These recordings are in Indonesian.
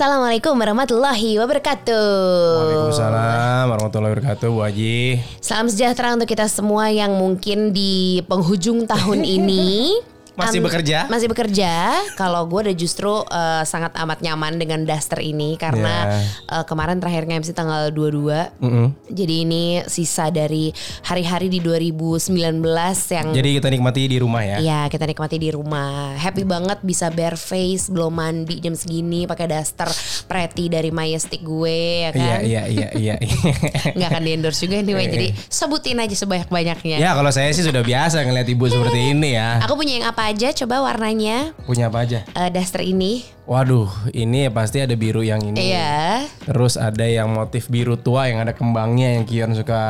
Assalamualaikum warahmatullahi wabarakatuh. Waalaikumsalam warahmatullahi wabarakatuh Bu Haji. Salam sejahtera untuk kita semua yang mungkin di penghujung tahun ini Masih Am- bekerja? Masih bekerja. Kalau gue udah justru uh, sangat amat nyaman dengan daster ini karena uh, kemarin terakhir MC tanggal 22. Mm-mm. Jadi ini sisa dari hari-hari di 2019 yang Jadi kita nikmati di rumah ya. Iya kita nikmati di rumah Happy banget bisa bare face Belum mandi jam segini pakai daster Pretty dari Majestic gue ya Iya kan iya iya iya. Nggak akan di endorse juga anyway Jadi sebutin aja sebanyak-banyaknya ya kalau saya sih sudah biasa ngeliat ibu seperti ini ya. Aku punya yang apa aja coba warnanya Punya apa aja? eh, Daster ini Waduh, ini pasti ada biru yang ini. Iya Terus ada yang motif biru tua yang ada kembangnya yang Kion suka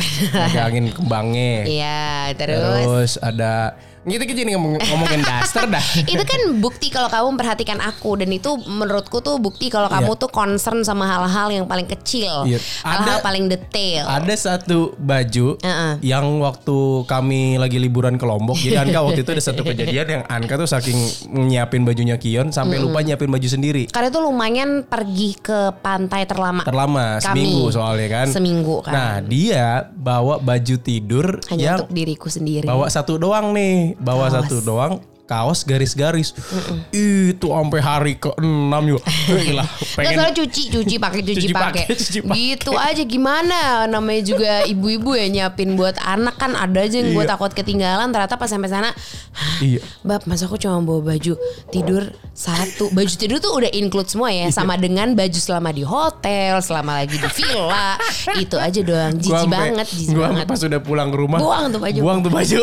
megangin kembangnya. Iya terus Terus ada gitu gitu nih ngomong, ngomongin daster dah. itu kan bukti kalau kamu memperhatikan aku dan itu menurutku tuh bukti kalau kamu tuh concern sama hal-hal yang paling kecil, Iya. hal-hal paling detail. Ada satu baju Heeh. yang waktu kami lagi liburan ke Lombok. Jadi Anka waktu itu ada satu kejadian yang Anka tuh saking nyiapin bajunya Kion sampai lupa nyiapin baju sendiri. Karena itu lumayan pergi ke pantai terlama. Terlama Kami. seminggu soalnya kan. Seminggu kan. Nah dia bawa baju tidur Hanya yang untuk diriku sendiri. bawa satu doang nih, bawa satu doang kaos garis-garis. Itu sampai hari ke-6 yuk. Gila, Nggak pengen soalnya cuci, cuci pakai, cuci, Cuci pakai. Gitu aja gimana namanya juga ibu-ibu ya nyiapin buat anak kan ada aja yang gue Iya. takut ketinggalan ternyata pas sampai sana Iya. Bab, masa aku cuma bawa baju tidur satu. Baju tidur tuh udah include semua ya, sama dengan baju selama di hotel, selama lagi di villa. itu aja doang. Jijik banget, jijik gua banget. pas udah pulang ke rumah Buang tuh baju. buang tuh baju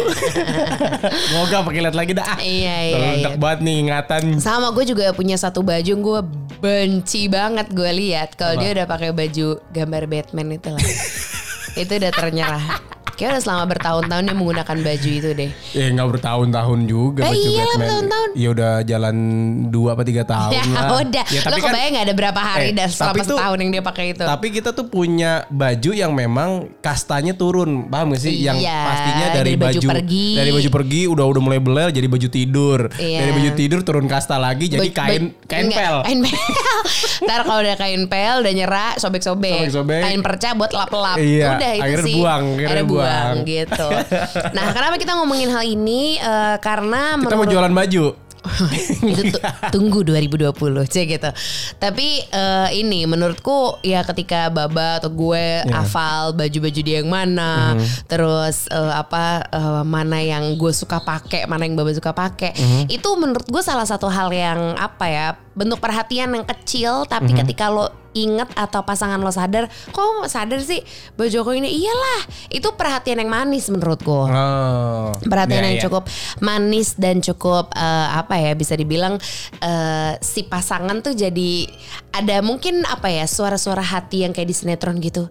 Moga pakai lihat lagi dah Iya, iya, iya. banget nih ingatan Sama gue juga punya satu baju gue benci banget gue lihat kalau dia udah pakai baju gambar Batman itu lah. itu udah ternyerah. Kayak udah selama bertahun-tahun dia menggunakan baju itu deh. Ya nggak bertahun-tahun juga Eh, baju iyalah, Batman bertahun-tahun. Ya udah jalan dua apa tiga tahun Ya lah udah, ya, lo tapi kan, kebayang gak ada berapa hari Eh, dan selama tuh- setahun yang dia pakai itu? Tapi kita tuh punya baju yang memang kastanya turun Paham gak sih? Yang Iya, pastinya dari, dari baju baju, pergi. Dari baju pergi udah udah mulai beler jadi baju tidur Iya. Dari baju tidur turun kasta lagi jadi Baj- kain kain enggak, pel Kain pel. Ntar kalau udah kain pel udah nyerah sobek-sobek. Sobek-sobek. Kain perca buat lap-lap. Iya, Udah itu akhirnya sih. buang, akhirnya Akhirnya buang. Buang. gitu. Nah, kenapa kita ngomongin hal ini? Eh, karena Kita mau menurut jualan baju itu tu- tunggu 2020 cek gitu. Tapi eh, ini menurutku ya ketika Baba atau gue Iya. hafal baju-baju dia yang mana, Mhm. terus eh, apa eh, mana yang gue suka pakai, mana yang Baba suka pakai, Mhm. itu menurut gue salah satu hal yang apa ya bentuk perhatian yang kecil tapi Mhm. ketika lo inget atau pasangan lo sadar, kok sadar sih? Baju aku ini iyalah itu perhatian yang manis menurutku. Oh, perhatian iya, yang iya. cukup manis dan cukup eh, apa ya bisa dibilang eh, si pasangan tuh jadi ada mungkin apa ya suara-suara hati yang kayak di sinetron gitu.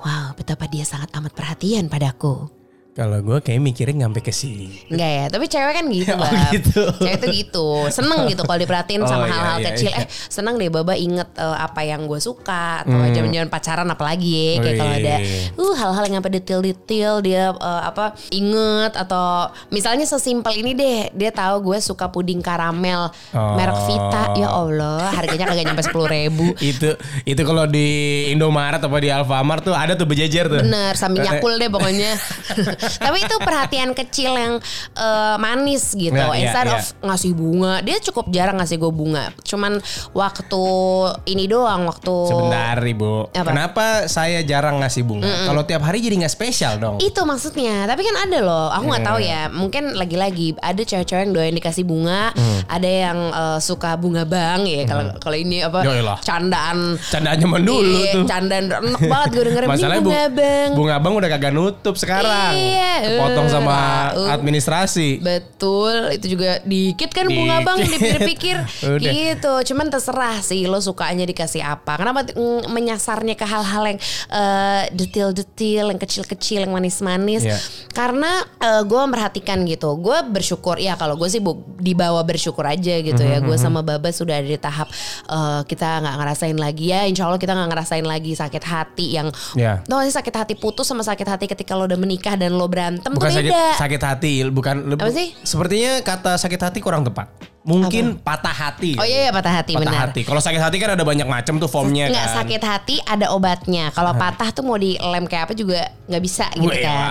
Wow betapa dia sangat amat perhatian padaku Kalau gue kayak mikirnya nyampe ke sini. Enggak ya, tapi cewek kan gitu, Oh, gitu. Cewek tuh gitu, seneng gitu kalau diperhatiin Oh, sama iya, hal-hal iya, kecil. iya. Eh, seneng deh Baba inget eh, apa yang gue suka atau zaman-zaman pacaran apalagi ya. Kayak kalau ada Wih. uh hal-hal yang sampai detail-detail dia eh, apa inget atau misalnya sesimpel ini deh, dia tahu gue suka puding karamel Oh. merek Vita. Ya Allah, harganya kagak nyampe sepuluh ribu. itu itu kalau di Indomaret apa di Alfamart tuh ada tuh berjejer tuh. Bener, sambil nyakul deh pokoknya. Tapi itu perhatian kecil yang eh, manis gitu. Nah, iya, Instead iya. of ngasih bunga, dia cukup jarang ngasih gue bunga. Cuman waktu ini doang, waktu Sebentar ibu, Apa? kenapa saya jarang ngasih bunga? Kalau tiap hari jadi nggak spesial dong. Itu maksudnya. Tapi kan ada loh. Aku nggak Iya. tahu ya. Mungkin lagi-lagi ada cewek-cewek yang doain dikasih bunga, Hmm. ada yang eh, suka bunga bang ya. Kalau kalau ini apa? Yoilah. Candaan. Candaan zaman dulu Iya, tuh. Candaan enak banget gue dengerin bunga bang. bunga bang udah kagak nutup sekarang. Iya, Kepotong eh, sama uh. administrasi. Betul, itu juga dikit kan bunga Dikit. bang dipikir-pikir gitu. Cuman terserah sih lo sukanya dikasih apa. Kenapa mm, menyasarnya ke hal-hal yang eh, detail-detail, yang kecil-kecil, yang manis-manis? Iya. Karena gue memperhatikan gitu. Gue bersyukur ya kalau gue sih bu- dibawa bersyukur aja gitu ya. Mhm, Gue sama Baba sudah ada di tahap eh, kita nggak ngerasain lagi ya. Insya Allah kita nggak ngerasain lagi sakit hati yang Iya. Gak sih sakit hati putus sama sakit hati ketika lo udah menikah dan lo berantem Bukan tuh sakit beda. sakit hati, bukan Apa sih? Sepertinya kata sakit hati kurang tepat. Mungkin patah hati. Oh iya, iya patah hati patah benar. hati. Kalau sakit hati kan ada banyak macam tuh formnya Nggak kan. sakit hati ada obatnya. Kalau patah tuh mau dilem kayak apa juga nggak bisa gitu Wah. kan.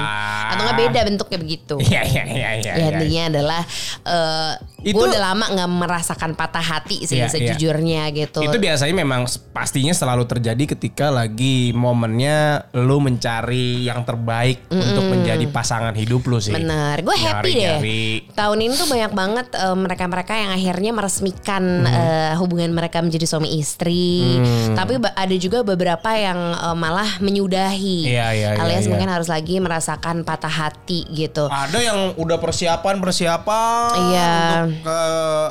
Atau nggak beda bentuknya begitu. Iya iya iya iya. Ya, iya. intinya adalah eh Itu- gue udah lama nggak merasakan patah hati sih Iya, iya. sejujurnya gitu. Itu biasanya memang pastinya selalu terjadi ketika lagi momennya lu mencari yang terbaik untuk menjadi pasangan hidup lu sih. Bener, gue happy deh. Tahun ini tuh banyak banget eh, mereka-mereka yang akhirnya meresmikan Hmm. eh, hubungan mereka menjadi suami istri. Tapi ba- ada juga beberapa yang eh, malah menyudahi. Iya, iya, iya, Alias iya. mungkin harus lagi merasakan patah hati gitu. Ada yang udah persiapan persiapan Iya. untuk ke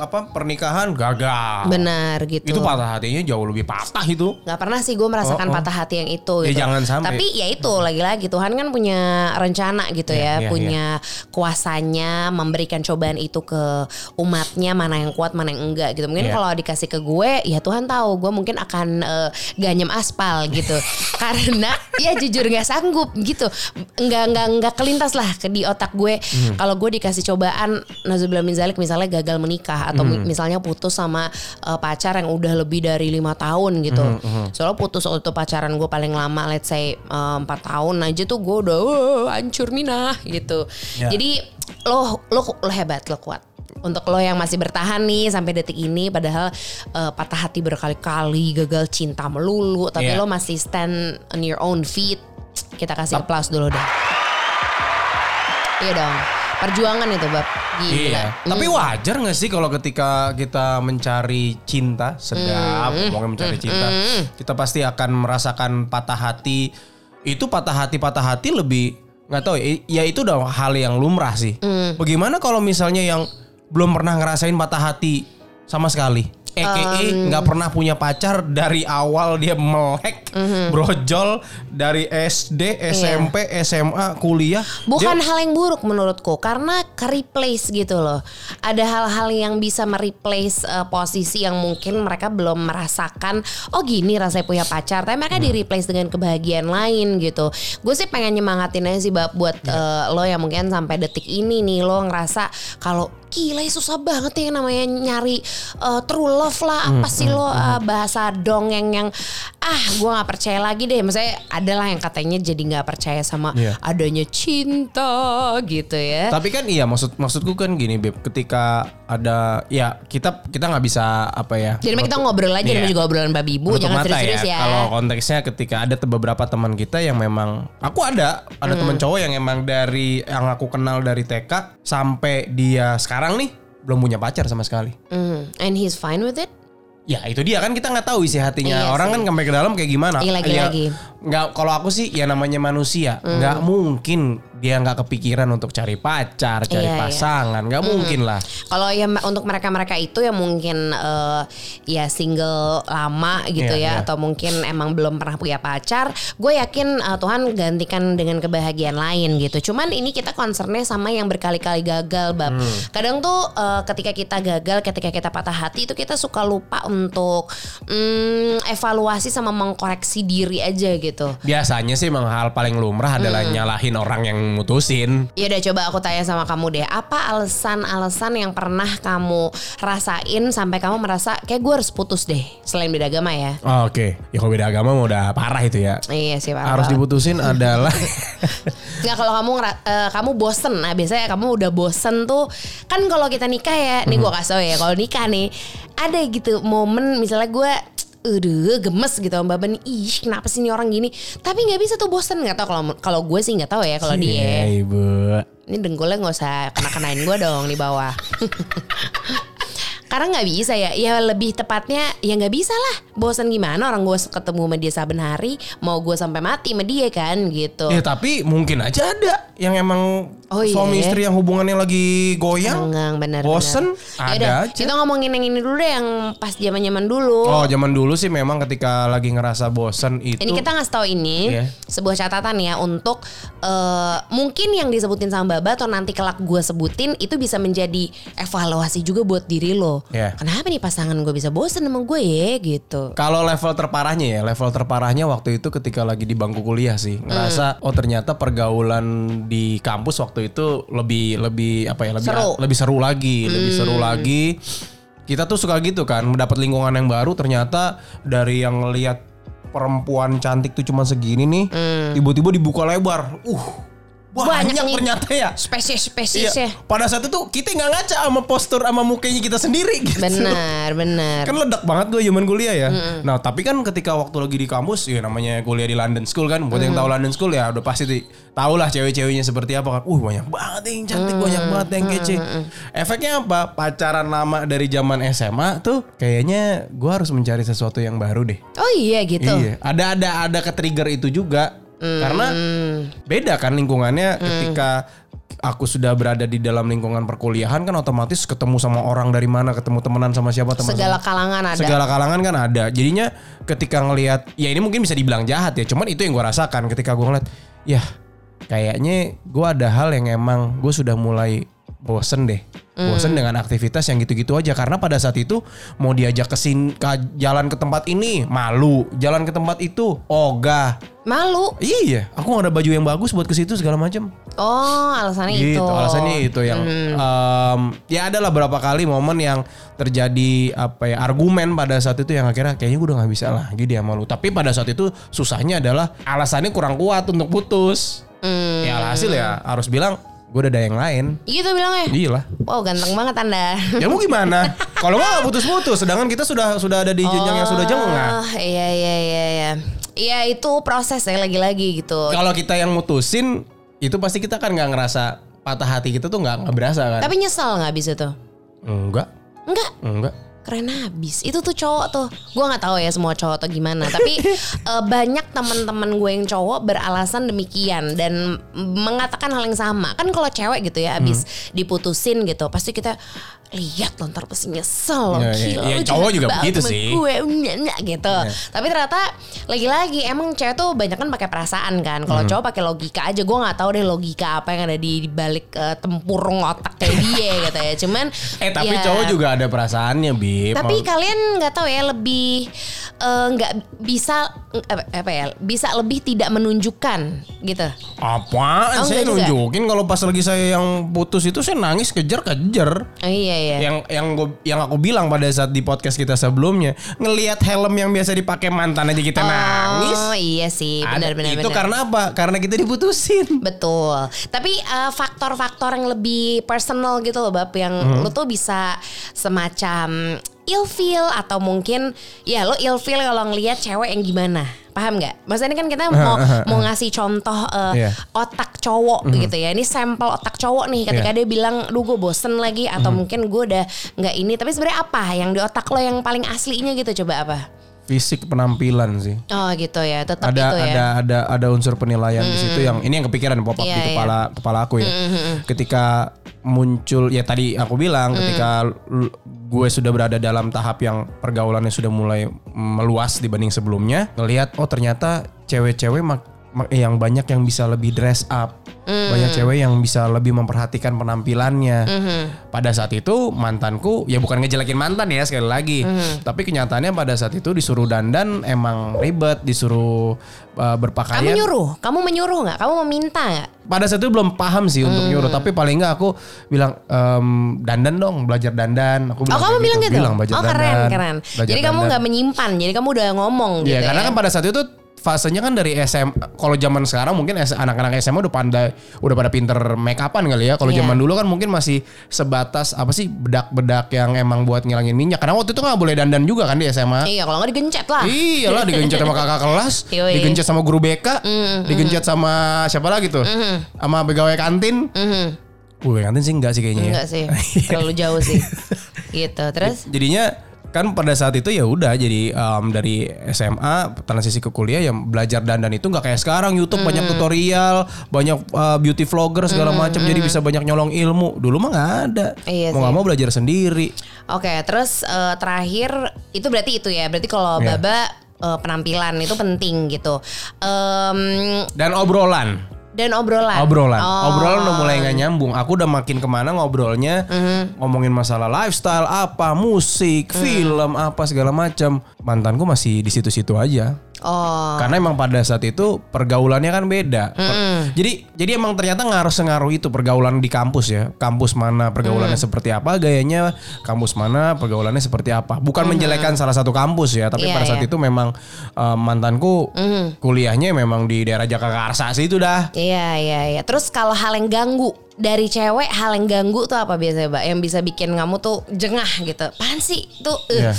apa pernikahan gagal. Benar gitu. Itu patah hatinya jauh lebih patah itu. Gak pernah sih gue merasakan Oh, oh. patah hati yang itu Ya, gitu. jangan sampai. Tapi ya itu lagi-lagi Tuhan kan punya rencana gitu Iya, ya, iya, punya kuasanya memberikan cobaan itu ke umatnya mana yang kuat mana yang enggak gitu. Mungkin Iya. kalau dikasih ke gue ya Tuhan tahu gue mungkin akan eh, ganyem aspal gitu. Karena ya jujur nggak sanggup gitu. Nggak nggak nggak kelintas lah ke di otak gue Hmm. kalau gue dikasih cobaan nazubillah min zalik misalnya gagal menikah atau mi- misalnya putus sama eh, pacar yang udah lebih dari lima tahun gitu. Hmm, Soalnya putus waktu pacaran gue paling lama let's say eh, empat tahun aja tuh gue udah "Wah, hancur minah gitu. Ya. Jadi lo lo lo hebat lo kuat. Untuk lo yang masih bertahan nih sampai detik ini padahal eh, patah hati berkali-kali, gagal cinta melulu tapi Iya. lo masih stand on your own feet. Kita kasih applause dulu deh. Iya dong. Perjuangan itu, Bab. Gila. Iya. Tapi wajar gak sih kalau ketika kita mencari cinta, sedap, Hmm. ngomongin mencari cinta, kita pasti akan merasakan patah hati. Itu patah hati patah hati lebih nggak tahu ya, itu udah hal yang lumrah sih. Hmm. Bagaimana kalau misalnya yang belum pernah ngerasain patah hati sama sekali? EKE nggak pernah punya pacar dari awal dia melek, Mhm. brojol dari SD, SMP, SMA, kuliah. Bukan hal yang buruk menurutku karena ke replace gitu loh. Ada hal-hal yang bisa mereplace uh, posisi yang mungkin mereka belum merasakan. Oh gini rasanya punya pacar, tapi mereka di replace dengan kebahagiaan lain gitu. Gue sih pengen nyemangatin aja sih buat uh, lo yang mungkin sampai detik ini nih lo ngerasa kalau gila ya susah banget ya namanya nyari uh, true love lah apa sih lo uh, bahasa dongeng yang ah gue nggak percaya lagi deh maksudnya adalah yang katanya jadi nggak percaya sama Iya. adanya cinta gitu ya Tapi kan iya maksud maksudku kan gini Beb, ketika ada ya kita kita nggak bisa apa ya. jadi kita ngobrol aja namanya juga obrolan babi ibu jangan mata serius-serius ya, Kalau konteksnya ketika ada beberapa teman kita yang memang aku ada ada teman Hmm. cowok yang emang dari yang aku kenal dari TK sampai dia sekarang nih belum punya pacar sama sekali. Hmm, and he's fine with it Ya itu dia kan kita nggak tahu isi hatinya Iya orang sih. kan sampai ke dalam kayak gimana. Iya, lagi-lagi. Ya, nggak kalau aku sih ya namanya manusia Hmm. nggak mungkin dia nggak kepikiran untuk cari pacar, cari Iya, iya. pasangan, nggak mungkin lah. Kalau ya untuk mereka-mereka itu yang mungkin eh, ya single lama gitu Iya, ya iya. atau mungkin emang belum pernah punya pacar, gue yakin eh, Tuhan gantikan dengan kebahagiaan lain gitu. Cuman ini kita concernnya sama yang berkali-kali gagal, bab. Hmm. Kadang tuh eh, ketika kita gagal, ketika kita patah hati itu kita suka lupa untuk mm, evaluasi sama mengkoreksi diri aja gitu. Biasanya sih emang hal paling lumrah adalah Hmm. nyalahin orang yang mutusin. Ya udah coba aku tanya sama kamu deh, apa alasan-alasan yang pernah kamu rasain sampai kamu merasa kayak gue harus putus deh selain beda agama ya? Oh, Oke, ya kalau beda agama mau udah parah itu ya. Iya sih parah Harus diputusin adalah Nggak kalau kamu eh, kamu bosen, nah biasanya kamu udah bosen tuh kan kalau kita nikah ya, nih gue kasih tau ya kalau nikah nih ada gitu momen misalnya gue Aduh gemes gitu Mbak Ben Ih kenapa sih ini orang gini Tapi nggak bisa tuh bosen nggak tahu kalau kalau gue sih nggak tahu ya kalau dia Iya, Ibu. Ini dengkulnya nggak usah kena-kenain gue dong di bawah. Karena nggak bisa ya, ya lebih tepatnya ya nggak bisa lah. Bosan gimana orang gue ketemu sama dia saben hari, mau gue sampai mati sama dia kan gitu. Ya tapi mungkin aja ada yang emang Oh, iya. suami istri yang hubungannya lagi goyang. Enggang bener Bosen, bener. ada Yaudah, aja. Kita ngomongin yang ini dulu deh yang pas zaman zaman dulu. Oh zaman dulu sih memang ketika lagi ngerasa bosen itu. Ini kita ngasih tahu ini Iya. sebuah catatan ya untuk eh, mungkin yang disebutin sama Baba atau nanti kelak gue sebutin itu bisa menjadi evaluasi juga buat diri lo. Iya. Kenapa nih pasangan gue bisa bosen sama gue ya gitu. Kalau level terparahnya ya, level terparahnya waktu itu ketika lagi di bangku kuliah sih, ngerasa oh ternyata pergaulan di kampus waktu itu lebih lebih apa ya lebih Seru. lebih seru lagi, lebih seru lagi. Kita tuh suka gitu kan, mendapat lingkungan yang baru ternyata dari yang ngelihat perempuan cantik tuh cuma segini nih, tiba-tiba dibuka lebar. Uh, banyak, Banyak ternyata ya. Spesies-spesiesnya. Iya. Pada saat itu kita nggak ngaca sama postur sama mukanya kita sendiri gitu. Benar, benar. Kan ledak banget gue zaman kuliah ya. Nah tapi kan ketika waktu lagi di kampus ya namanya kuliah di London School kan. Buat yang tahu London School ya udah pasti ti- tau lah cewek-ceweknya seperti apa kan. Uh banyak banget yang cantik, banyak banget yang kece. Efeknya apa? Pacaran lama dari zaman SMA tuh kayaknya gue harus mencari sesuatu yang baru deh. Oh iya gitu. Iya, ada ada ada ke trigger itu juga. Karena beda kan lingkungannya ketika aku sudah berada di dalam lingkungan perkuliahan kan otomatis ketemu sama orang dari mana, ketemu temenan sama siapa teman Segala kalangan ada. segala kalangan kan ada. Jadinya ketika ngelihat ya ini mungkin bisa dibilang jahat ya, cuman itu yang gue rasakan ketika gue ngeliat ya kayaknya gue ada hal yang emang gue sudah mulai bosen deh. Bosen dengan aktivitas yang gitu-gitu aja karena pada saat itu mau diajak ke sin ke jalan ke tempat ini malu, jalan ke tempat itu ogah. Malu. Iya, aku nggak ada baju yang bagus buat ke situ segala macam. Oh, alasannya Gitu, itu. alasannya itu yang em, ya adalah beberapa kali momen yang terjadi apa ya argumen pada saat itu yang akhirnya kayaknya gue udah nggak bisa lagi dia malu. Tapi pada saat itu susahnya adalah alasannya kurang kuat untuk putus. Hmm. Ya alhasil ya harus bilang gue udah ada yang lain. Gitu bilangnya. Iya lah. Wow, ganteng banget Anda. Ya mau gimana? Kalau nggak putus-putus, sedangkan kita sudah sudah ada di jenjang yang sudah jengah. Oh, iya iya iya iya. Iya itu proses ya lagi-lagi gitu. Kalau kita yang mutusin, itu pasti kita kan nggak ngerasa patah hati kita tuh nggak nggak berasa kan? Tapi nyesal nggak abis itu? Enggak, Enggak. enggak. Keren abis. Itu tuh cowok tuh. Gue nggak tahu ya semua cowok atau gimana. Tapi eh, banyak teman-teman gue yang cowok beralasan demikian dan mengatakan hal yang sama. Kan kalau cewek gitu ya abis Hmm. diputusin gitu, pasti kita lihat loh ntar pasti nyesel loh. Ya, Gila, ya, cowok juga begitu sih. Gue enggak gitu. Tapi ternyata lagi-lagi emang cewek tuh banyak kan pakai perasaan kan. Kalau Hmm. cowok pakai logika aja. Gue nggak tahu deh logika apa yang ada di, di balik eh, tempurung otak kayak dia gitu ya. Cuman Eh tapi ya- cowok juga ada perasaannya, Bib. tapi Mau- kalian nggak tahu ya lebih eh, nggak bisa apa, apa ya bisa lebih tidak menunjukkan gitu. Apaan Oh, saya nunjukin kalau pas lagi saya yang putus itu saya nangis kejar kejar. Oh, iya iya. Yang yang gua, yang aku bilang pada saat di podcast kita sebelumnya, ngelihat helm yang biasa dipakai mantan aja kita nangis. Oh iya sih Ada- benar benar itu benar. karena apa? Karena kita diputusin. Betul. Tapi eh, faktor-faktor yang lebih personal gitu loh Bab yang Hmm. lu tuh bisa semacam ilfeel atau mungkin ya lo ilfeel kalau ngelihat cewek yang gimana. Paham nggak? Maksudnya ini kan kita mau mau ngasih contoh eh, Iya. otak cowok gitu ya. Ini sampel otak cowok nih ketika Iya. dia bilang, "Duh, gue bosen lagi" atau mungkin gue udah nggak ini. Tapi sebenarnya apa yang di otak lo yang paling aslinya gitu coba apa? Fisik penampilan sih. Oh gitu ya, tetap ada itu ya. ada ada ada unsur penilaian di situ yang ini yang kepikiran pop up Iya, di iya. kepala kepala aku ya. Ketika muncul ya tadi aku bilang ketika l- gue sudah berada dalam tahap yang pergaulannya sudah mulai meluas dibanding sebelumnya, ngelihat oh ternyata cewek-cewek mak- yang banyak yang bisa lebih dress up. Banyak cewek yang bisa lebih memperhatikan penampilannya. Pada saat itu mantanku ya bukan ngejelekin mantan ya sekali lagi. Tapi kenyataannya pada saat itu disuruh dandan emang ribet, disuruh uh, berpakaian. Kamu nyuruh, kamu menyuruh nggak? Kamu meminta nggak? Pada saat itu belum paham sih untuk nyuruh, tapi paling nggak aku bilang ehm, dandan dong, belajar dandan. Aku Oh bilang kamu kayak bilang gitu? Bilang belajar oh keren dandan, keren. Jadi kamu dandan. nggak menyimpan, jadi kamu udah ngomong gitu Iya, karena ya. kan pada saat itu fasenya kan dari SM kalau zaman sekarang mungkin anak-anak SMA udah pandai udah pada pinter make upan kali ya. Kalau Iya. zaman dulu kan mungkin masih sebatas apa sih bedak-bedak yang emang buat ngilangin minyak. Karena waktu itu nggak boleh dandan juga kan di SMA. Iya kalau nggak digencet lah. Iyalah digencet sama kakak kelas, Yoi. digencet sama guru BK, digencet sama siapa lagi tuh? Sama pegawai kantin. Mhm. Pegawai kantin sih enggak sih kayaknya. ya. Enggak sih, terlalu jauh sih. gitu. Terus Jadinya kan pada saat itu ya udah jadi em, dari SMA transisi ke kuliah yang belajar dandan itu nggak kayak sekarang. YouTube banyak tutorial banyak eh, beauty vlogger segala macam jadi bisa banyak nyolong ilmu. Dulu mah nggak ada. Iya mau nggak mau belajar sendiri. Oke, terus eh, terakhir itu berarti itu ya. Berarti kalau Iya. Baba eh, penampilan itu penting gitu. Em, dan obrolan Dan obrolan. Obrolan, Oh. obrolan udah mulai nggak nyambung. Aku udah makin ke mana ngobrolnya, Mhm. ngomongin masalah lifestyle, apa musik, Mhm. film, apa segala macam. Mantanku masih di situ-situ aja. Oh. Karena emang pada saat itu pergaulannya kan beda. Per- Jadi jadi emang ternyata ngaruh sengaruh itu pergaulan di kampus ya. Kampus mana pergaulannya seperti apa, gayanya kampus mana pergaulannya seperti apa. Bukan menjelekkan salah satu kampus ya, tapi Iya, pada saat iya. itu memang eh, mantanku kuliahnya memang di daerah Jakarta situ dah. Iya iya iya. Terus kalau hal yang ganggu dari cewek hal yang ganggu tuh apa biasanya, Mbak? Yang bisa bikin kamu tuh jengah gitu. Apaan sih? Tuh eh, Iya.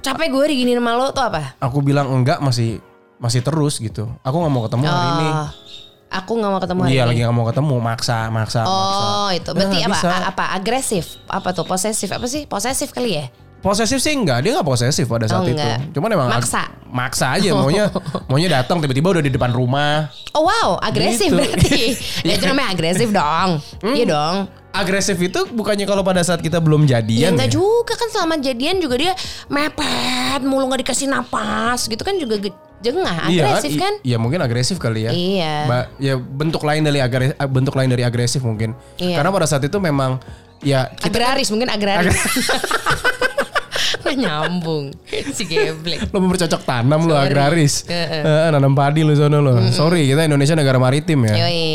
Capek gue diginiin sama lo tuh apa? Aku bilang enggak masih masih terus gitu. Aku nggak mau ketemu hari ini. Oh, Aku nggak mau ketemu hari Iya ini. lagi nggak mau ketemu, maksa, maksa, maksa. Oh itu berarti Ya, apa? bisa. Apa agresif? Apa tuh posesif? Apa sih posesif kali ya? Posesif sih enggak, dia enggak posesif pada saat Oh, itu. Cuman emang ag- Maksa. maksa aja maunya maunya datang tiba-tiba udah di depan rumah. Oh wow, agresif Gitu. berarti. ya itu namanya agresif dong. Hmm. Iya dong. Agresif itu bukannya kalau pada saat kita belum Ya jadian enggak ya? juga kan selama jadian juga dia mepet mulu nggak dikasih napas gitu kan juga jengah agresif i- kan? Iya mungkin agresif kali ya. Iya. Ba- ya bentuk lain dari agresif, bentuk lain dari agresif mungkin. Iya. Karena pada saat itu memang ya kita Agraris mungkin agraris. Nggak nyambung si geblek. lo bercocok tanam lo agraris. Heeh. Eh, nanam padi lo sono lo. Sorry, kita Indonesia negara maritim ya. Yoi.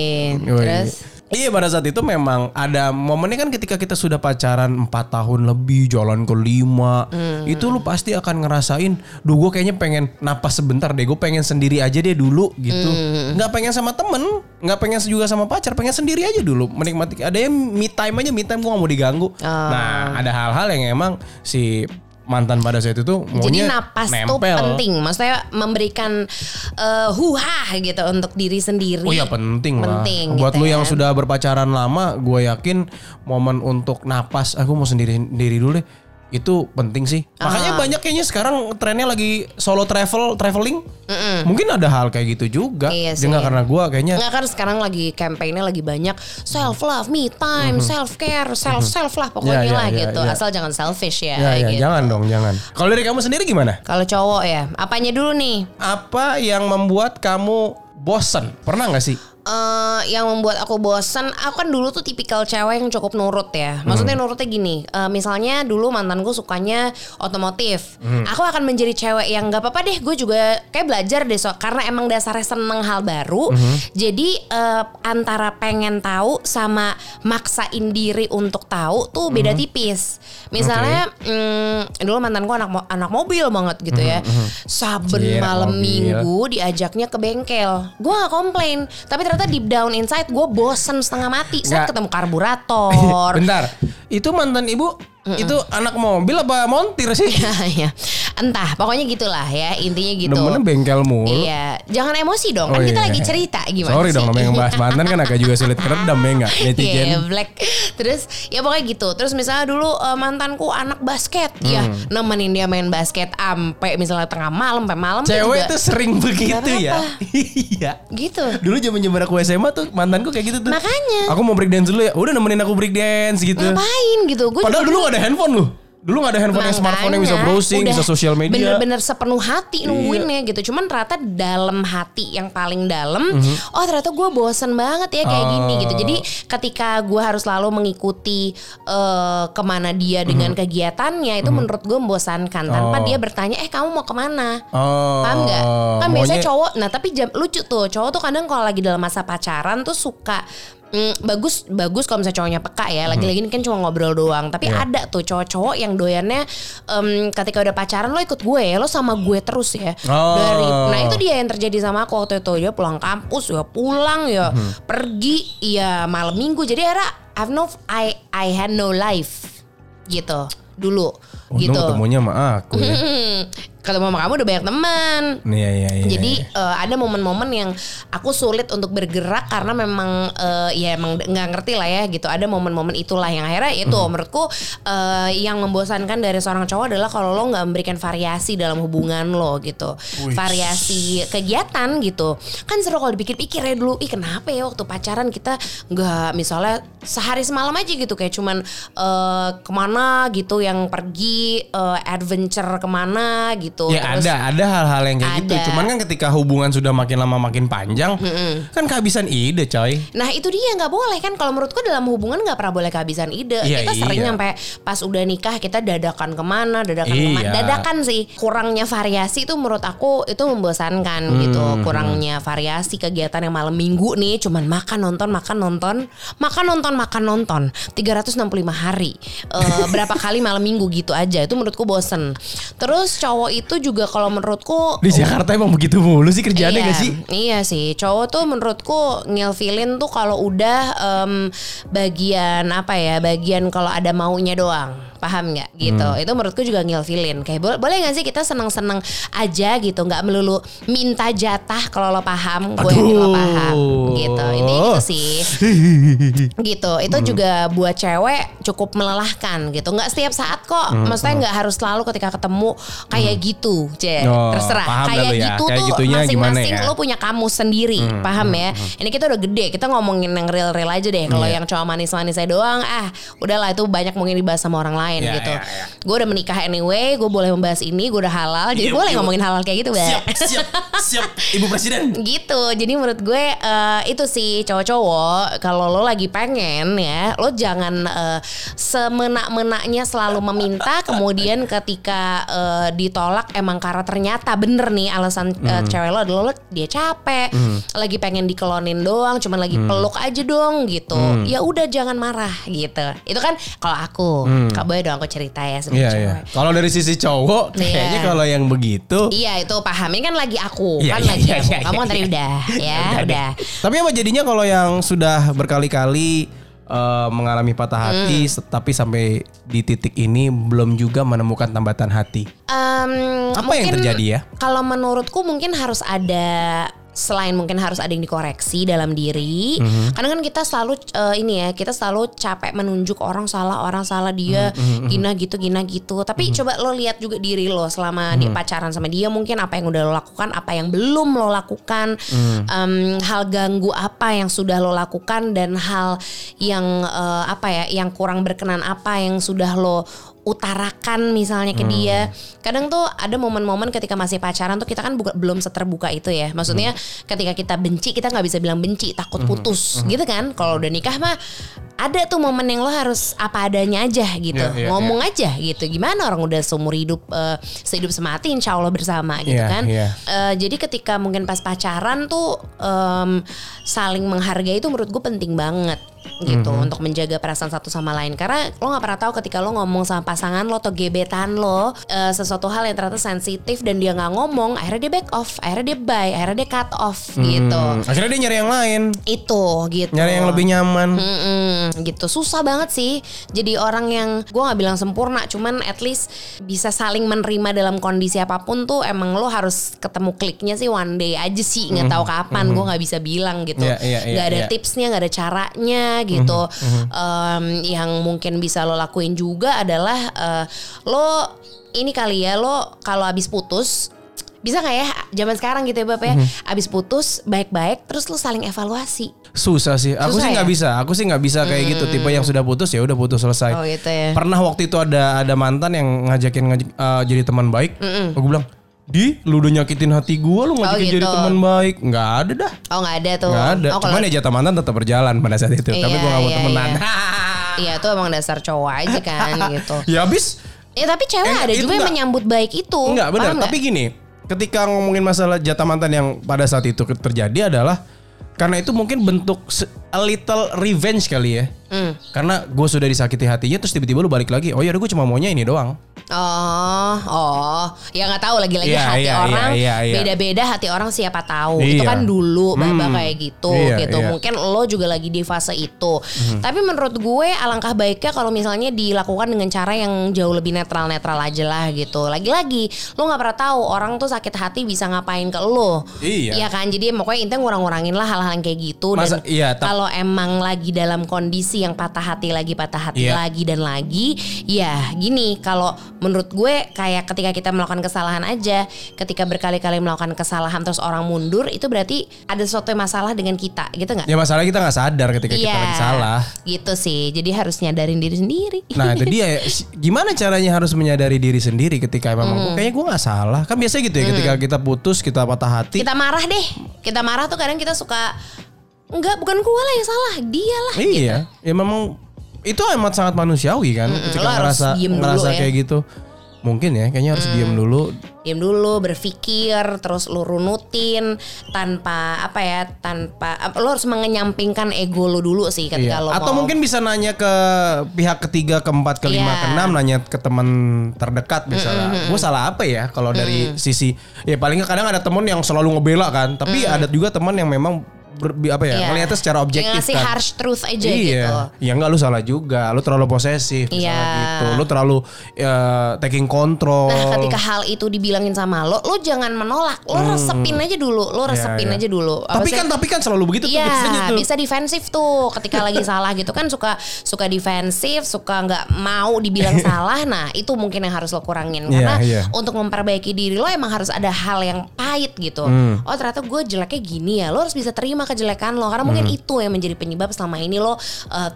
Yoi. Terus Iya pada saat itu memang ada momennya kan ketika kita sudah pacaran 4 tahun lebih jalan ke lima Hmm. itu lu pasti akan ngerasain duh gue kayaknya pengen napas sebentar deh gue pengen sendiri aja deh dulu gitu Hmm. nggak pengen sama temen nggak pengen juga sama pacar pengen sendiri aja dulu menikmati ada yang me time aja me time gue gak mau diganggu Oh. nah ada hal-hal yang emang si mantan pada saat itu jadi maunya napas tuh nempel. penting. Maksudnya memberikan eh, huha gitu untuk diri sendiri. Oh ya penting, lah. Penting Buat gitu lu yang ya. sudah berpacaran lama, gue yakin momen untuk napas, aku mau sendiri sendiri dulu deh. Itu penting sih. Makanya Ah. banyak kayaknya sekarang trennya lagi solo travel, traveling. Mungkin ada hal kayak gitu juga. Iya sih. Jangan karena gue kayaknya Nggak kan sekarang lagi campaignnya lagi banyak self love, me time, self care, self self lah pokoknya. Ya, ya, lah ya, gitu. ya. Asal jangan selfish ya. ya, ya gitu. jangan dong, jangan. Kalau dari kamu sendiri gimana? Kalau cowok ya, apanya dulu nih? Apa yang membuat kamu bosen? Pernah nggak sih? Eh yang membuat aku bosen, aku kan dulu tuh tipikal cewek yang cukup nurut ya. Maksudnya nurutnya gini, eh, misalnya dulu mantanku sukanya otomotif, aku akan menjadi cewek yang nggak apa-apa deh, gue juga kayak belajar deh so karena emang dasarnya seneng hal baru. Jadi eh, antara pengen tahu sama maksain diri untuk tahu tuh beda tipis. Misalnya mm, dulu mantanku anak mo- anak mobil banget gitu ya, saben Cie, anak malam mobil. minggu diajaknya ke bengkel. Gue gak komplain, tapi ternyata deep down inside gue bosen setengah mati saat Nggak. ketemu karburator. Bentar, itu mantan ibu itu anak mobil apa montir sih? ya, entah, pokoknya gitulah ya intinya gitu. Demennya bengkel mulu. Iya, jangan emosi dong. Oh kan kita iya. lagi cerita gimana Sorry sih? dong namanya ngebahas mantan kan agak juga sulit keredam ya enggak netizen. Iya, black. Terus ya pokoknya gitu. Terus misalnya dulu eh, mantanku anak basket, ya Hmm. nemenin dia main basket ampe misalnya tengah malam, sampai malam Cewek tuh sering begitu ya. Iya. gitu. Dulu zaman zaman aku SMA tuh mantanku kayak gitu tuh. Makanya. Aku mau break dance dulu ya. Udah nemenin aku break dance gitu. Ngapain gitu? Gue Padahal dulu ada handphone loh. Dulu gak ada handphone yang smartphone yang bisa Makanya, browsing, bisa sosial media. Iya. Bener-bener sepenuh hati nungguinnya gitu. Cuman ternyata dalam hati yang paling dalam, oh ternyata gue bosen banget ya kayak gini Mhm. Oh. gitu. Jadi ketika gue harus selalu mengikuti eh, ke mana dia dengan Mhm. kegiatannya, itu menurut gue membosankan. Tanpa Oh. dia bertanya, eh kamu mau ke mana? Oh. Paham nggak? Kan biasanya cowok, nah tapi jam, lucu tuh cowok tuh kadang kalau lagi dalam masa pacaran tuh suka mm, bagus bagus kalau misalnya cowoknya peka ya. Lagi-lagi ini kan cuma ngobrol doang. Tapi Iya. ada tuh cowok-cowok yang doyannya em, ketika udah pacaran lo ikut gue, lo sama gue terus ya. Oh. Dari, nah itu dia yang terjadi sama aku waktu itu dia pulang kampus ya pulang ya Mhm. pergi ya malam minggu. Jadi era I've no I I had no life gitu dulu Untung gitu. ketemunya sama aku ya. Ketemu sama kamu udah banyak teman. Iya iya iya. Jadi iya. eh, ada momen-momen yang aku sulit untuk bergerak karena memang eh, ya emang nggak ngerti lah ya gitu. Ada momen-momen itulah yang akhirnya itu Mhm. menurutku eh, yang membosankan dari seorang cowok adalah kalau lo nggak memberikan variasi dalam hubungan lo gitu. Variasi kegiatan gitu. Kan seru kalau dipikir-pikir ya dulu. Ih kenapa ya waktu pacaran kita nggak misalnya sehari semalam aja gitu kayak cuman eh, ke mana gitu yang pergi eh, adventure ke mana gitu gitu. Ya Terus- ada, ada hal-hal yang kayak gitu. Ada. Cuman kan ketika hubungan sudah makin lama makin panjang, kan kehabisan ide, coy. Nah itu dia nggak boleh kan kalau menurutku dalam hubungan nggak pernah boleh kehabisan ide. Iya, kita sering iya. sampai pas udah nikah kita dadakan ke mana, dadakan ke mana, Iya. dadakan sih. Kurangnya variasi itu menurut aku itu membosankan gitu. Hmm, Kurangnya variasi kegiatan yang malam minggu nih cuman makan nonton makan nonton makan nonton makan nonton 365 hari Eh, berapa kali malam minggu gitu aja itu menurutku bosen. Terus cowok itu juga kalau menurutku Di Jakarta emang begitu mulu sih kerjaannya iya, gak sih? Iya sih, cowok tuh menurutku ngilfilin tuh kalau udah em, bagian apa ya, bagian kalau ada maunya doang. Paham nggak gitu? Hmm. Itu menurutku juga ngilfilin. Kayak boleh, boleh nggak sih kita seneng-seneng aja gitu, nggak melulu minta jatah kalau lo paham, gue yakin lo paham gitu. Ini itu sih. gitu. Itu Hmm. juga buat cewek cukup melelahkan gitu. Nggak setiap saat kok. Maksudnya nggak harus selalu ketika ketemu kayak gitu, C. Hmm. Oh, Terserah. Kayak ya. gitu Kayak tuh masing-masing ya? Hmm, lo punya kamu sendiri, paham ya? Ini kita udah gede, kita ngomongin yang real-real aja deh. Kalau Iya. yang cowok manis-manisnya doang, ah udahlah itu banyak mungkin dibahas sama orang lain Iya, gitu. iya, iya. Gue udah menikah anyway, gue boleh membahas ini, gue udah halal, jadi Iya, boleh iya. ngomongin halal kayak gitu, Mbak. Siap, siap, siap, Ibu Presiden. gitu jadi menurut gue eh, itu sih cowok-cowok kalau lo lagi pengen ya lo jangan eh, semena-menanya selalu meminta kemudian ketika eh, ditolak emang karena ternyata bener nih alasan eh, cewek lo adalah lo dia capek lagi pengen dikelonin doang cuman lagi peluk aja dong gitu ya udah jangan marah gitu itu kan kalau aku kak boy dong aku cerita ya sebagai Iya, cewek iya. Kalau dari sisi cowok, Iya. kayaknya kalau yang begitu, Iya itu paham ini kan lagi aku Iya, kan iya, lagi iya, aku iya, kamu kan iya, tadi iya. udah ya Udah Tapi apa jadinya kalau yang sudah berkali-kali eh, mengalami patah hati, Hmm. tapi sampai di titik ini belum juga menemukan tambatan hati. Em, Apa yang terjadi ya? Kalau menurutku mungkin harus ada selain mungkin harus ada yang dikoreksi dalam diri. Mhm. Karena kan kita selalu eh, ini ya, kita selalu capek menunjuk orang salah, orang salah dia Mhm, gina gitu, gina gitu. Tapi coba lo lihat juga diri lo selama dia Mhm. pacaran sama dia mungkin apa yang udah lo lakukan, apa yang belum lo lakukan, Mhm. em, hal ganggu apa yang sudah lo lakukan dan hal yang eh, apa ya, yang kurang berkenan apa yang sudah lo utarakan misalnya ke dia. Kadang tuh ada momen-momen ketika masih pacaran tuh kita kan buka- belum seterbuka itu ya. Maksudnya ketika kita benci kita nggak bisa bilang benci, takut putus gitu kan. Kalau udah nikah mah ada tuh momen yang lo harus apa adanya aja gitu. Iya, iya, Ngomong aja gitu. Gimana orang udah seumur hidup eh, sehidup semati insya Allah bersama gitu Iya, kan. iya. Eh, jadi ketika mungkin pas pacaran tuh em, saling menghargai itu menurut gue penting banget gitu Mhm. untuk menjaga perasaan satu sama lain karena lo nggak pernah tahu ketika lo ngomong sama pasangan lo atau gebetan lo eh, sesuatu hal yang ternyata sensitif dan dia nggak ngomong akhirnya dia back off akhirnya dia bye akhirnya dia cut off gitu. Hmm, akhirnya dia nyari yang lain, itu gitu. Nyari yang lebih nyaman. Mm-mm, gitu. Susah banget sih jadi orang yang gue nggak bilang sempurna cuman at least bisa saling menerima dalam kondisi apa pun tuh emang lo harus ketemu kliknya sih one day aja sih nggak tahu kapan gue nggak bisa bilang gitu. Iya, iya, iya, nggak ada iya. tipsnya nggak ada caranya gitu. Em, yang mungkin bisa lo lakuin juga adalah eh, lo ini kali ya lo kalau habis putus bisa nggak ya zaman sekarang gitu ya bapak ya abis putus baik-baik terus lo saling evaluasi Susah sih. Aku Susah sih nggak ya? bisa. Aku sih nggak bisa kayak gitu. Tipe yang sudah putus ya udah putus selesai. Oh, gitu ya. Pernah waktu itu ada ada mantan yang ngajakin ngajak, eh, jadi teman baik. Aku bilang, di lu udah nyakitin hati gua lu ngajakin gitu. jadi teman baik. Nggak ada dah. Oh nggak ada tuh. Nggak ada. Oh, Cuman ya jatah mantan tetap berjalan pada saat itu. Tapi Iya, gua nggak mau iya, temenan. Iya tuh emang dasar cowok aja kan gitu. ya habis Ya tapi cewek Eh, ada juga yang nggak- menyambut baik itu. Enggak benar, tapi gini, ketika ngomongin masalah jatah mantan yang pada saat itu terjadi adalah karena itu mungkin bentuk a little revenge kali ya. Hmm. Karena gue sudah disakiti hatinya terus tiba-tiba lu balik lagi. Oh ya gue cuma maunya ini doang. Oh, oh, ya nggak tahu lagi-lagi Iya, hati iya, orang iya, iya. beda-beda hati orang siapa tahu. Itu Iya. kan dulu Hmm. kayak gitu Iya, gitu. iya. Mungkin lo juga lagi di fase itu. Hmm. Tapi menurut gue alangkah baiknya kalau misalnya dilakukan dengan cara yang jauh lebih netral-netral aja lah gitu. Lagi-lagi lo nggak pernah tahu orang tuh sakit hati bisa ngapain ke lo. Iya. kan. Jadi pokoknya intinya ngurang-ngurangin lah hal-hal yang kayak gitu Masa- dan iya, kalau emang lagi dalam kondisi yang patah hati lagi patah hati Iya. lagi dan lagi ya gini kalau menurut gue kayak ketika kita melakukan kesalahan aja, ketika berkali-kali melakukan kesalahan terus orang mundur itu berarti ada sesuatu yang masalah dengan kita, gitu nggak? Ya masalah kita nggak sadar ketika kita Iya, lagi salah. Gitu sih. Jadi harus nyadarin diri sendiri. Nah itu dia gimana caranya harus menyadari diri sendiri ketika memang Hmm. "Oh, kayaknya gue nggak salah kan biasanya gitu ya ketika kita putus kita patah hati kita marah deh. Kita marah tuh kadang kita suka enggak bukan gue lah yang salah, dia lah. gitu. iya ya memang itu amat sangat manusiawi kan ketika lo harus ngerasa diem dulu ngerasa ya. kayak gitu mungkin ya kayaknya harus diem dulu Diam dulu, berpikir, terus lu runutin tanpa apa ya, tanpa lo harus mengenyampingkan ego lo dulu sih ketika Iya. lo Atau mau- mungkin bisa nanya ke pihak ketiga, keempat, kelima, Iya. keenam, nanya ke teman terdekat misalnya. Gue salah apa ya kalau dari sisi ya paling kadang ada teman yang selalu ngebela kan, tapi ada juga teman yang memang ber, apa ya Iya. ngelihatnya secara Yang objektif ngasih kan. harsh truth aja iya. gitu. Ya enggak lu salah juga. Lu terlalu posesif misalnya Iya. gitu. Lu terlalu ya, taking control. Nah, ketika hal itu dibilangin sama lo, lo jangan menolak. Lo resepin aja dulu, lo resepin Hmm. iya. aja dulu. Apa tapi sih? kan tapi kan selalu begitu tuh biasanya Iya, tuh. bisa defensif tuh ketika lagi salah gitu kan suka suka defensif, suka nggak mau dibilang salah. Nah, itu mungkin yang harus lo kurangin Iya, karena iya. untuk memperbaiki diri lo emang harus ada hal yang pahit gitu. Hmm. Oh, ternyata gue jeleknya gini ya. Lo harus bisa terima kejelekan lo karena mungkin Hmm. itu yang menjadi penyebab selama ini lo uh,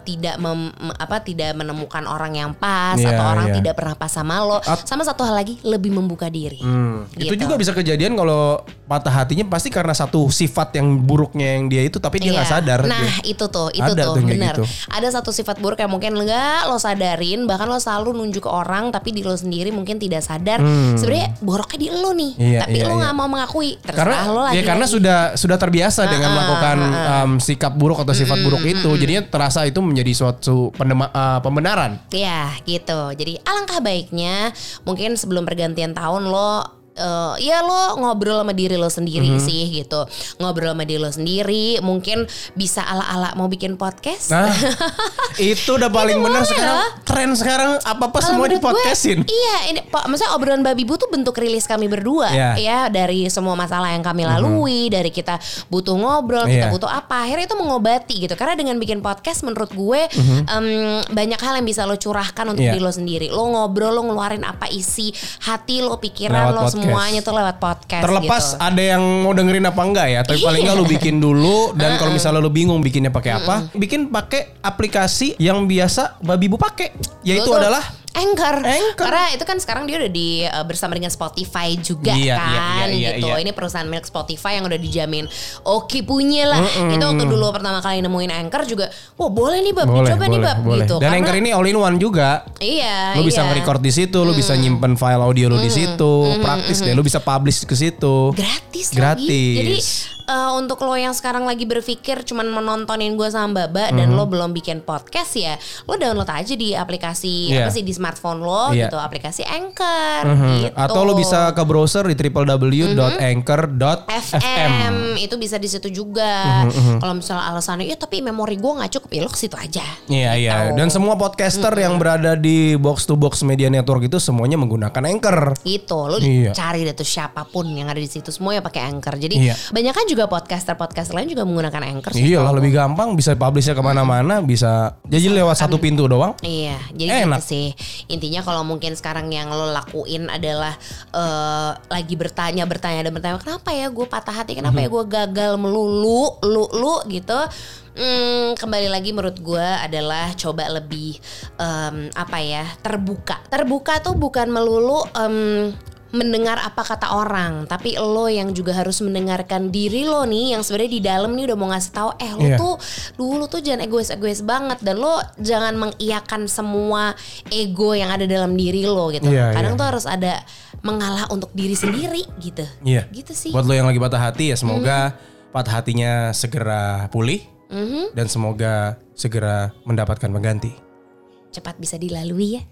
tidak mem- apa tidak menemukan orang yang pas Iya, atau orang iya. tidak pernah pas sama lo. At- sama satu hal lagi, lebih membuka diri. Hmm, Itu Gitu. juga bisa kejadian kalau patah hatinya pasti karena satu sifat yang buruknya yang dia itu tapi dia nggak Iya. sadar. Nah Dia- itu tuh, itu Ada tuh, tuh benar. gitu. Ada satu sifat buruk yang mungkin enggak lo sadarin, bahkan lo selalu nunjuk ke orang, tapi di lo sendiri mungkin tidak sadar. Sebenarnya boroknya di lo nih, Hmm. Iya, tapi iya, lo iya. nggak mau mengakui. Terserah karena lo lagi. ya karena sudah sudah terbiasa dengan melakukan um, sikap buruk atau sifat buruk itu jadinya terasa itu menjadi suatu pendema- uh, pembenaran. Ya gitu. Jadi alangkah baiknya mungkin sebelum pergantian tahun lo eh, ya lo ngobrol sama diri lo sendiri Mhm. sih gitu. Ngobrol sama diri lo sendiri. Mungkin bisa ala-ala mau bikin podcast. nah itu udah paling benar sekarang tren sekarang apa apa semua di podcastin iya, ini po- maksudnya obrolan babi bu tuh bentuk rilis kami berdua Iya. ya dari semua masalah yang kami lalui, dari kita butuh ngobrol, kita Iya. butuh apa, akhirnya itu mengobati gitu. Karena dengan bikin podcast menurut gue em, banyak hal yang bisa lo curahkan untuk Iya. diri lo sendiri. Lo ngobrol, lo ngeluarin apa isi hati lo, pikiran Lewat lo podcast. Semuanya tuh lewat podcast. terlepas gitu. ada yang mau dengerin apa enggak ya tapi paling enggak lu bikin dulu dan kalau misalnya lu bingung bikinnya pakai apa bikin pakai aplikasi yang biasa babi bu pakai yaitu adalah Anchor. Anchor. Karena itu kan sekarang dia udah di uh, bersama dengan Spotify juga Iya, iya, kan iya, iya, gitu. iya. Ini perusahaan milik Spotify yang udah dijamin oke punya lah. Itu waktu dulu pertama kali nemuin Anchor juga, wah boleh nih bab, boleh dicoba nih bab boleh gitu. dan Karena- Anchor ini all in one juga Iya, lu bisa iya. nge-record di situ, lu bisa nyimpen file audio lu di situ, praktis deh, lu bisa publish ke situ. gratis, lagi. Gratis. Jadi uh, untuk lo yang sekarang lagi berpikir cuman menontonin gue sama Baba dan lo belum bikin podcast ya, lo download aja di aplikasi Iya. apa sih di smartphone lo Iya. gitu, aplikasi Anchor Mhm. gitu. Atau lu bisa ke browser di www.anchor.fm. FM itu bisa di situ juga. Mhm, Kalau misalnya alasannya ya tapi memori gue nggak cukup ya lo ke situ aja. Iya iya. Gitu. Dan semua podcaster yang berada di box to box media network itu semuanya menggunakan Anchor. Gitu, lo Iya. cari deh tuh siapa pun yang ada di situ semua ya pakai Anchor. Jadi Iya. banyak kan juga podcaster-podcaster lain juga menggunakan Anchor. Iya lah lebih gampang bisa publishnya ke mana-mana bisa jadi lewat satu pintu doang. Iya, jadi Enak. gitu sih. Intinya kalau mungkin sekarang yang lo lakuin adalah eh, lagi bertanya, bertanya dan bertanya, kenapa ya gue patah hati, kenapa Mhm. ya gue gagal melulu, lu, lu gitu. Hmm, kembali lagi menurut gue adalah coba lebih em, apa ya terbuka. Terbuka tuh bukan melulu em, mendengar apa kata orang, tapi lo yang juga harus mendengarkan diri lo nih yang sebenarnya di dalam nih udah mau ngasih tahu, eh lo Iya. tuh dulu tuh jangan egois-egois banget dan lo jangan mengiyakan semua ego yang ada dalam diri lo gitu. Iya, Kadang iya. tuh harus ada mengalah untuk diri sendiri gitu. Iya. Gitu sih. Buat lo yang lagi patah hati ya semoga patah hatinya segera pulih Mhm. dan semoga segera mendapatkan pengganti. Cepat bisa dilalui ya.